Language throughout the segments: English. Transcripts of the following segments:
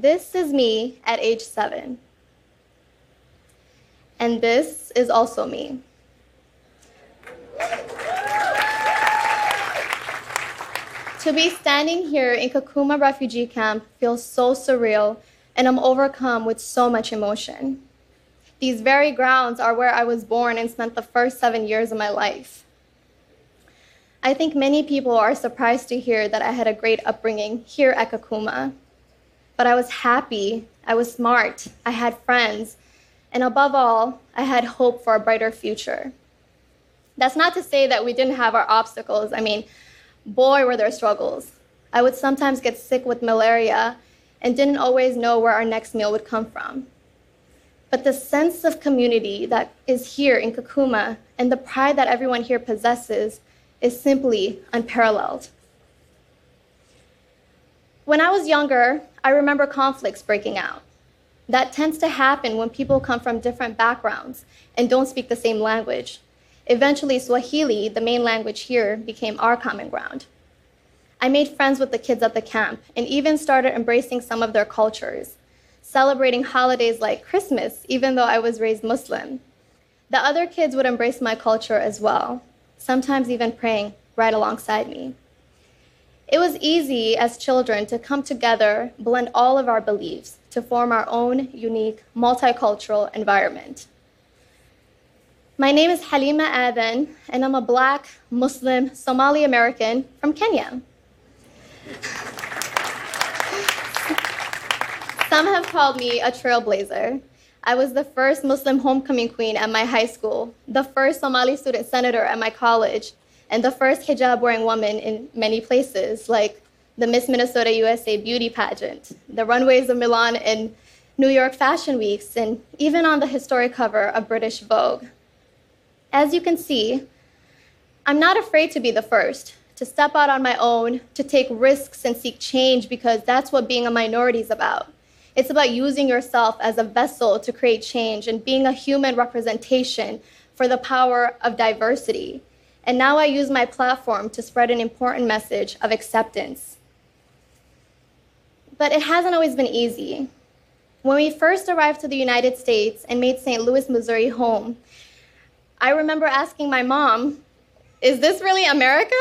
This is me at age seven. And this is also me. to be standing here in Kakuma refugee camp feels so surreal, and I'm overcome with so much emotion. These very grounds are where I was born and spent the first seven years of my life. I think many people are surprised to hear that I had a great upbringing here at Kakuma. But I was happy, I was smart, I had friends, and above all, I had hope for a brighter future. That's not to say that we didn't have our obstacles. I mean, boy, were there struggles. I would sometimes get sick with malaria and didn't always know where our next meal would come from. But the sense of community that is here in Kakuma and the pride that everyone here possesses is simply unparalleled. When I was younger, I remember conflicts breaking out. That tends to happen when people come from different backgrounds and don't speak the same language. Eventually, Swahili, the main language here, became our common ground. I made friends with the kids at the camp and even started embracing some of their cultures, celebrating holidays like Christmas, even though I was raised Muslim. The other kids would embrace my culture as well, sometimes even praying right alongside me. It was easy as children to come together, blend all of our beliefs to form our own unique multicultural environment. My name is Halima Aden, and I'm a black Muslim Somali American from Kenya. Some have called me a trailblazer. I was the first Muslim homecoming queen at my high school, the first Somali student senator at my college, and the first hijab wearing woman in many places, like the Miss Minnesota USA beauty pageant, the runways of Milan and New York fashion weeks, and even on the historic cover of British Vogue. As you can see, I'm not afraid to be the first, to step out on my own, to take risks and seek change because that's what being a minority is about. It's about using yourself as a vessel to create change and being a human representation for the power of diversity. And now I use my platform to spread an important message of acceptance. But it hasn't always been easy. When we first arrived to the United States and made St. Louis, Missouri home, I remember asking my mom, Is this really America?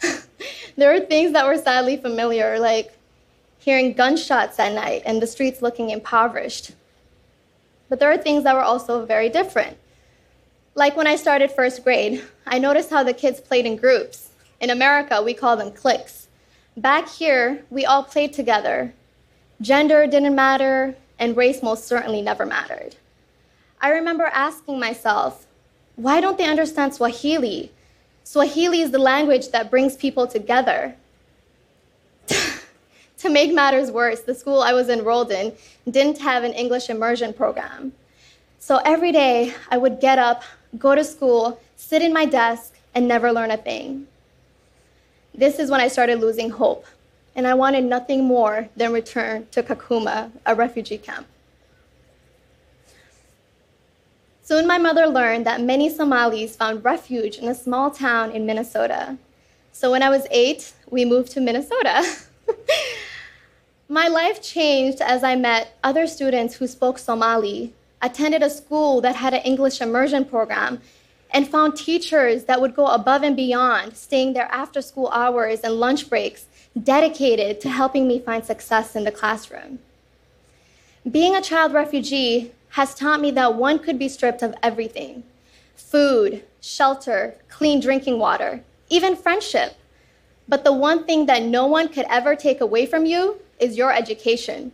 there were things that were sadly familiar, like hearing gunshots at night and the streets looking impoverished. But there are things that were also very different. Like when I started first grade, I noticed how the kids played in groups. In America, we call them cliques. Back here, we all played together. Gender didn't matter, and race most certainly never mattered. I remember asking myself, why don't they understand Swahili? Swahili is the language that brings people together. to make matters worse, the school I was enrolled in didn't have an English immersion program. So every day I would get up, go to school, sit in my desk, and never learn a thing. This is when I started losing hope, and I wanted nothing more than return to Kakuma, a refugee camp. Soon my mother learned that many Somalis found refuge in a small town in Minnesota. So when I was eight, we moved to Minnesota. my life changed as I met other students who spoke Somali, attended a school that had an English immersion program, and found teachers that would go above and beyond, staying there after school hours and lunch breaks, dedicated to helping me find success in the classroom. Being a child refugee has taught me that one could be stripped of everything food, shelter, clean drinking water, even friendship. But the one thing that no one could ever take away from you is your education.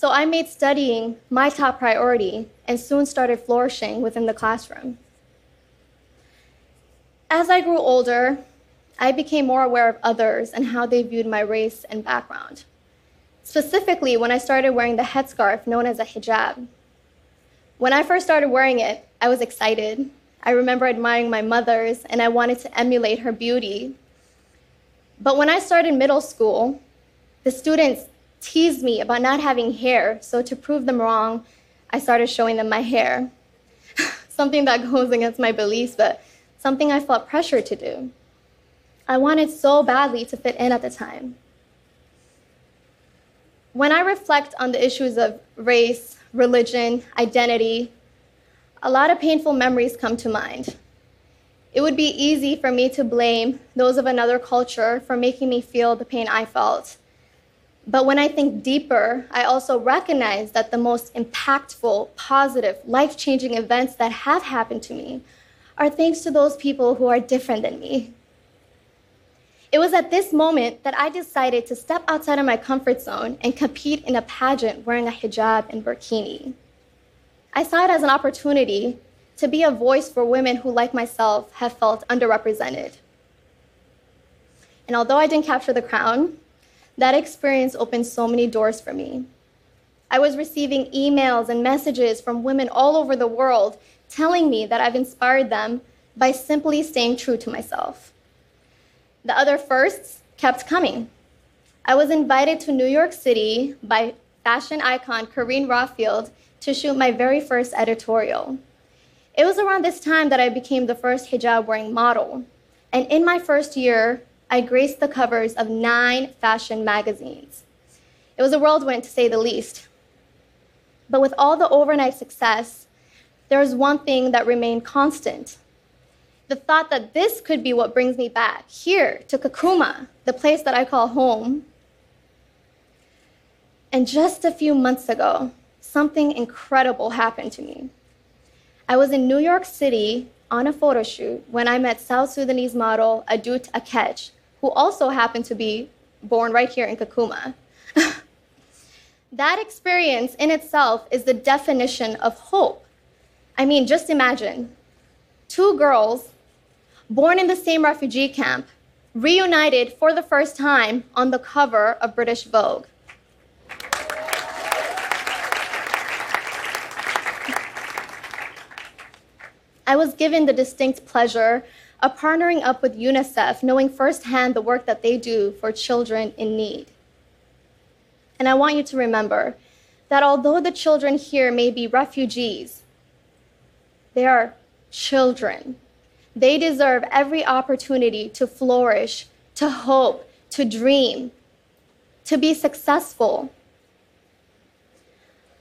So I made studying my top priority and soon started flourishing within the classroom. As I grew older, I became more aware of others and how they viewed my race and background. Specifically, when I started wearing the headscarf known as a hijab, when I first started wearing it, I was excited. I remember admiring my mother's and I wanted to emulate her beauty. But when I started middle school, the students teased me about not having hair, so to prove them wrong, I started showing them my hair. something that goes against my beliefs, but something I felt pressure to do. I wanted so badly to fit in at the time. When I reflect on the issues of race, religion, identity, a lot of painful memories come to mind. It would be easy for me to blame those of another culture for making me feel the pain I felt. But when I think deeper, I also recognize that the most impactful, positive, life changing events that have happened to me are thanks to those people who are different than me. It was at this moment that I decided to step outside of my comfort zone and compete in a pageant wearing a hijab and burkini. I saw it as an opportunity to be a voice for women who, like myself, have felt underrepresented. And although I didn't capture the crown, that experience opened so many doors for me. I was receiving emails and messages from women all over the world telling me that I've inspired them by simply staying true to myself. The other firsts kept coming. I was invited to New York City by fashion icon Carine Roitfeld to shoot my very first editorial. It was around this time that I became the first hijab wearing model. And in my first year, I graced the covers of nine fashion magazines. It was a whirlwind to say the least. But with all the overnight success, there was one thing that remained constant the thought that this could be what brings me back here to Kakuma, the place that I call home. And just a few months ago, something incredible happened to me. I was in New York City on a photo shoot when I met South Sudanese model Adut Akech, who also happened to be born right here in Kakuma. that experience in itself is the definition of hope. I mean, just imagine two girls born in the same refugee camp, reunited for the first time on the cover of British Vogue. I was given the distinct pleasure of partnering up with UNICEF, knowing firsthand the work that they do for children in need. And I want you to remember that although the children here may be refugees, they are children. They deserve every opportunity to flourish, to hope, to dream, to be successful.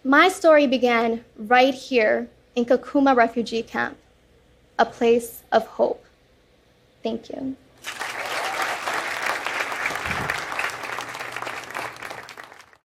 My story began right here in Kakuma refugee camp, a place of hope. Thank you.